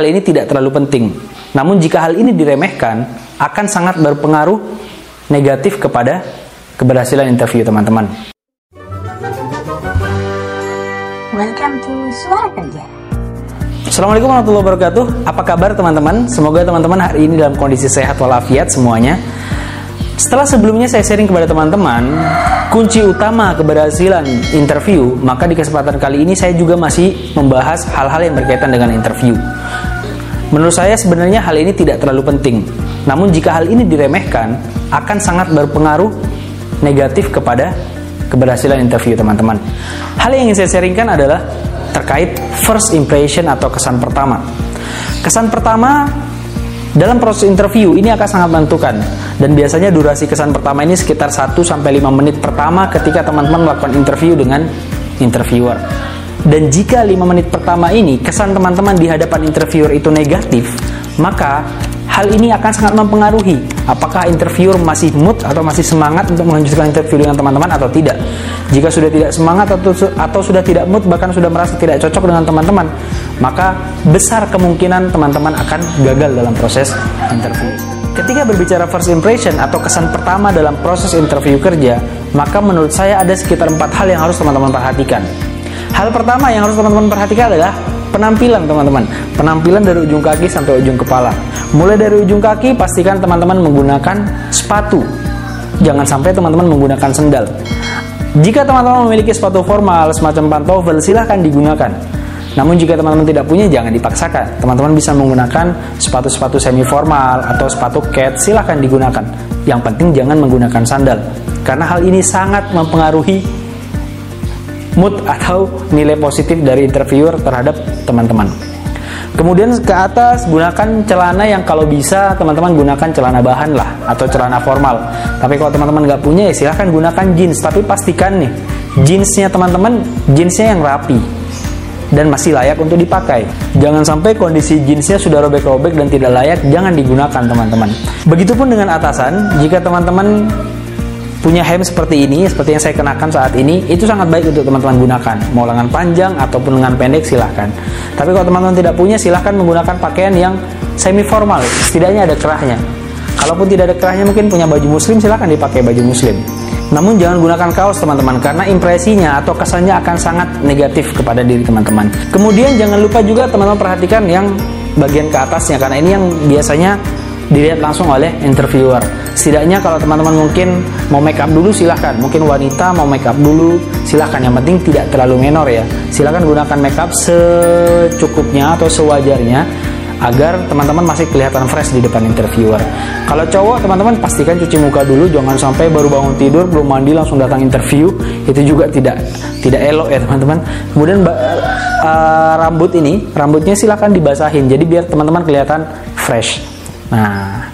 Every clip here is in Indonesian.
hal ini tidak terlalu penting. Namun jika hal ini diremehkan, akan sangat berpengaruh negatif kepada keberhasilan interview teman-teman. Welcome to Suara Kerja. Assalamualaikum warahmatullahi wabarakatuh. Apa kabar teman-teman? Semoga teman-teman hari ini dalam kondisi sehat walafiat semuanya. Setelah sebelumnya saya sharing kepada teman-teman kunci utama keberhasilan interview, maka di kesempatan kali ini saya juga masih membahas hal-hal yang berkaitan dengan interview. Menurut saya sebenarnya hal ini tidak terlalu penting. Namun jika hal ini diremehkan, akan sangat berpengaruh negatif kepada keberhasilan interview teman-teman. Hal yang ingin saya sharingkan adalah terkait first impression atau kesan pertama. Kesan pertama dalam proses interview ini akan sangat menentukan dan biasanya durasi kesan pertama ini sekitar 1 sampai 5 menit pertama ketika teman-teman melakukan interview dengan interviewer. Dan jika 5 menit pertama ini kesan teman-teman di hadapan interviewer itu negatif, maka hal ini akan sangat mempengaruhi apakah interviewer masih mood atau masih semangat untuk melanjutkan interview dengan teman-teman atau tidak. Jika sudah tidak semangat atau atau sudah tidak mood bahkan sudah merasa tidak cocok dengan teman-teman, maka besar kemungkinan teman-teman akan gagal dalam proses interview. Ketika berbicara first impression atau kesan pertama dalam proses interview kerja, maka menurut saya ada sekitar empat hal yang harus teman-teman perhatikan. Hal pertama yang harus teman-teman perhatikan adalah penampilan teman-teman. Penampilan dari ujung kaki sampai ujung kepala. Mulai dari ujung kaki, pastikan teman-teman menggunakan sepatu. Jangan sampai teman-teman menggunakan sendal. Jika teman-teman memiliki sepatu formal semacam pantofel, silahkan digunakan. Namun jika teman-teman tidak punya, jangan dipaksakan. Teman-teman bisa menggunakan sepatu-sepatu semi formal atau sepatu cat, silahkan digunakan. Yang penting jangan menggunakan sandal. Karena hal ini sangat mempengaruhi mood atau nilai positif dari interviewer terhadap teman-teman. Kemudian ke atas gunakan celana yang kalau bisa teman-teman gunakan celana bahan lah atau celana formal. Tapi kalau teman-teman nggak punya ya silahkan gunakan jeans. Tapi pastikan nih jeansnya teman-teman jeansnya yang rapi dan masih layak untuk dipakai. Jangan sampai kondisi jeansnya sudah robek-robek dan tidak layak, jangan digunakan teman-teman. Begitupun dengan atasan, jika teman-teman punya hem seperti ini, seperti yang saya kenakan saat ini, itu sangat baik untuk teman-teman gunakan. Mau lengan panjang ataupun lengan pendek silahkan. Tapi kalau teman-teman tidak punya, silahkan menggunakan pakaian yang semi formal, setidaknya ada kerahnya. Kalaupun tidak ada kerahnya, mungkin punya baju muslim, silahkan dipakai baju muslim. Namun jangan gunakan kaos teman-teman, karena impresinya atau kesannya akan sangat negatif kepada diri teman-teman. Kemudian jangan lupa juga teman-teman perhatikan yang bagian ke atasnya, karena ini yang biasanya dilihat langsung oleh interviewer. Setidaknya kalau teman-teman mungkin mau make up dulu silahkan. Mungkin wanita mau make up dulu silahkan. Yang penting tidak terlalu menor ya. Silahkan gunakan make up secukupnya atau sewajarnya agar teman-teman masih kelihatan fresh di depan interviewer. Kalau cowok teman-teman pastikan cuci muka dulu, jangan sampai baru bangun tidur belum mandi langsung datang interview. Itu juga tidak tidak elok ya teman-teman. Kemudian uh, rambut ini, rambutnya silahkan dibasahin. Jadi biar teman-teman kelihatan fresh. Nah,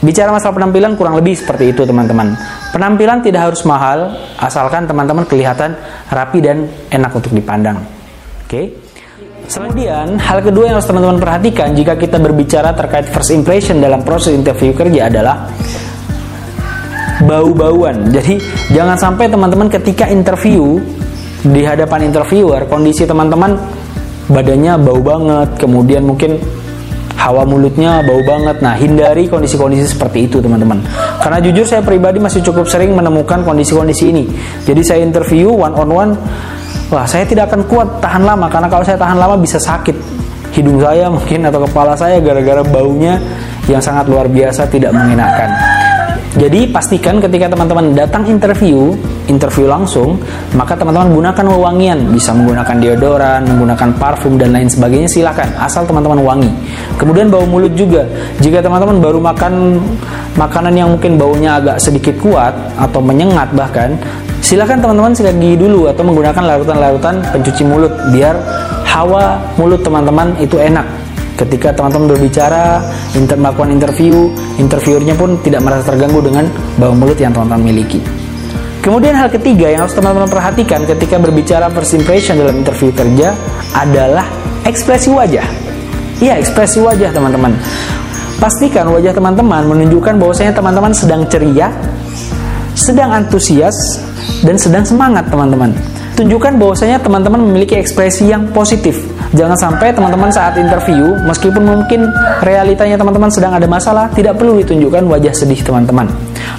bicara masalah penampilan kurang lebih seperti itu teman-teman. Penampilan tidak harus mahal, asalkan teman-teman kelihatan rapi dan enak untuk dipandang. Oke. Okay? Kemudian, hal kedua yang harus teman-teman perhatikan jika kita berbicara terkait first impression dalam proses interview kerja adalah bau-bauan. Jadi, jangan sampai teman-teman ketika interview di hadapan interviewer, kondisi teman-teman badannya bau banget, kemudian mungkin hawa mulutnya bau banget. Nah, hindari kondisi-kondisi seperti itu, teman-teman. Karena jujur saya pribadi masih cukup sering menemukan kondisi-kondisi ini. Jadi saya interview one on one, wah saya tidak akan kuat tahan lama karena kalau saya tahan lama bisa sakit hidung saya mungkin atau kepala saya gara-gara baunya yang sangat luar biasa tidak mengenakan. Jadi pastikan ketika teman-teman datang interview, interview langsung, maka teman-teman gunakan wewangian, bisa menggunakan deodoran, menggunakan parfum dan lain sebagainya silahkan, asal teman-teman wangi. Kemudian bau mulut juga, jika teman-teman baru makan makanan yang mungkin baunya agak sedikit kuat atau menyengat bahkan, silahkan teman-teman sikat gigi dulu atau menggunakan larutan-larutan pencuci mulut biar hawa mulut teman-teman itu enak ketika teman-teman berbicara, inter melakukan interview, interviewernya pun tidak merasa terganggu dengan bau mulut yang teman-teman miliki. Kemudian hal ketiga yang harus teman-teman perhatikan ketika berbicara first impression dalam interview kerja adalah ekspresi wajah. Iya, ekspresi wajah teman-teman. Pastikan wajah teman-teman menunjukkan bahwasanya teman-teman sedang ceria, sedang antusias, dan sedang semangat teman-teman. Tunjukkan bahwasanya teman-teman memiliki ekspresi yang positif, Jangan sampai teman-teman saat interview, meskipun mungkin realitanya teman-teman sedang ada masalah, tidak perlu ditunjukkan wajah sedih teman-teman.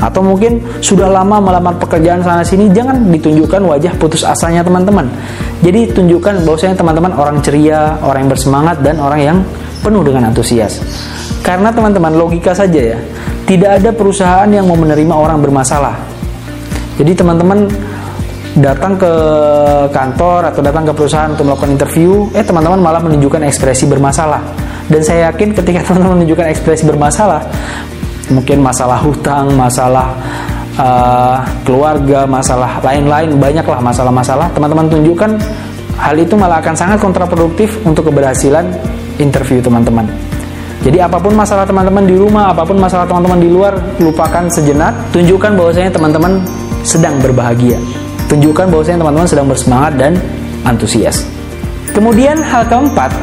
Atau mungkin sudah lama melamar pekerjaan sana sini, jangan ditunjukkan wajah putus asanya teman-teman. Jadi tunjukkan bahwasanya teman-teman orang ceria, orang yang bersemangat dan orang yang penuh dengan antusias. Karena teman-teman logika saja ya, tidak ada perusahaan yang mau menerima orang bermasalah. Jadi teman-teman datang ke kantor atau datang ke perusahaan untuk melakukan interview, eh teman-teman malah menunjukkan ekspresi bermasalah. Dan saya yakin ketika teman-teman menunjukkan ekspresi bermasalah, mungkin masalah hutang, masalah uh, keluarga, masalah lain-lain, banyaklah masalah-masalah, teman-teman tunjukkan hal itu malah akan sangat kontraproduktif untuk keberhasilan interview teman-teman. Jadi apa pun masalah teman-teman di rumah, apa pun masalah teman-teman di luar, lupakan sejenak, tunjukkan bahwasanya teman-teman sedang berbahagia tunjukkan bahwasanya teman-teman sedang bersemangat dan antusias. Kemudian hal keempat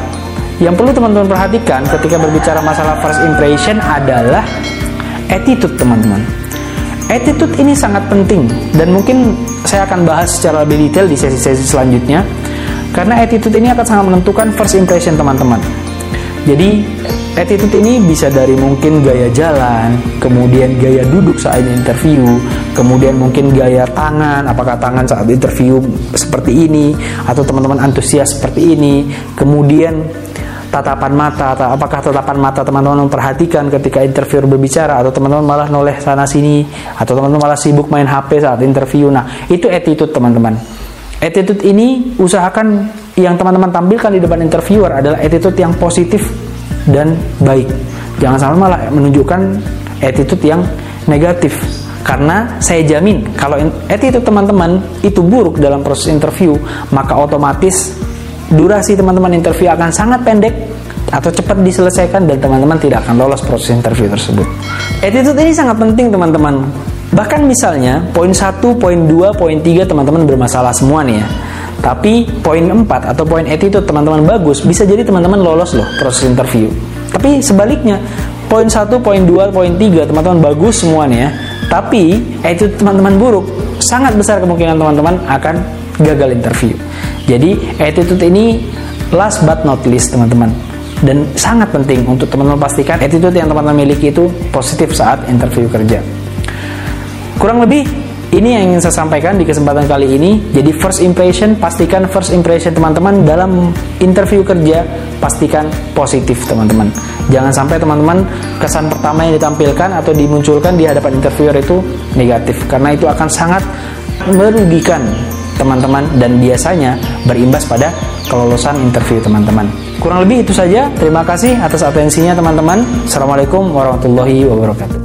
yang perlu teman-teman perhatikan ketika berbicara masalah first impression adalah attitude teman-teman. Attitude ini sangat penting dan mungkin saya akan bahas secara lebih detail di sesi-sesi selanjutnya karena attitude ini akan sangat menentukan first impression teman-teman. Jadi attitude ini bisa dari mungkin gaya jalan, kemudian gaya duduk saat interview, kemudian mungkin gaya tangan, apakah tangan saat interview seperti ini atau teman-teman antusias seperti ini, kemudian tatapan mata apakah tatapan mata teman-teman memperhatikan ketika interviewer berbicara atau teman-teman malah noleh sana sini atau teman-teman malah sibuk main HP saat interview. Nah, itu attitude teman-teman. Attitude ini usahakan yang teman-teman tampilkan di depan interviewer adalah attitude yang positif dan baik. Jangan sampai malah menunjukkan attitude yang negatif. Karena saya jamin kalau attitude teman-teman itu buruk dalam proses interview, maka otomatis durasi teman-teman interview akan sangat pendek atau cepat diselesaikan dan teman-teman tidak akan lolos proses interview tersebut. Attitude ini sangat penting teman-teman. Bahkan misalnya poin 1, poin 2, poin 3 teman-teman bermasalah semua nih ya tapi poin 4 atau poin attitude teman-teman bagus, bisa jadi teman-teman lolos loh proses interview. Tapi sebaliknya, poin 1, poin 2, poin 3 teman-teman bagus semuanya, tapi attitude teman-teman buruk, sangat besar kemungkinan teman-teman akan gagal interview. Jadi attitude ini last but not least teman-teman dan sangat penting untuk teman-teman pastikan attitude yang teman-teman miliki itu positif saat interview kerja. Kurang lebih ini yang ingin saya sampaikan di kesempatan kali ini. Jadi first impression, pastikan first impression teman-teman dalam interview kerja pastikan positif teman-teman. Jangan sampai teman-teman kesan pertama yang ditampilkan atau dimunculkan di hadapan interviewer itu negatif karena itu akan sangat merugikan teman-teman dan biasanya berimbas pada kelolosan interview teman-teman. Kurang lebih itu saja. Terima kasih atas atensinya teman-teman. Assalamualaikum warahmatullahi wabarakatuh.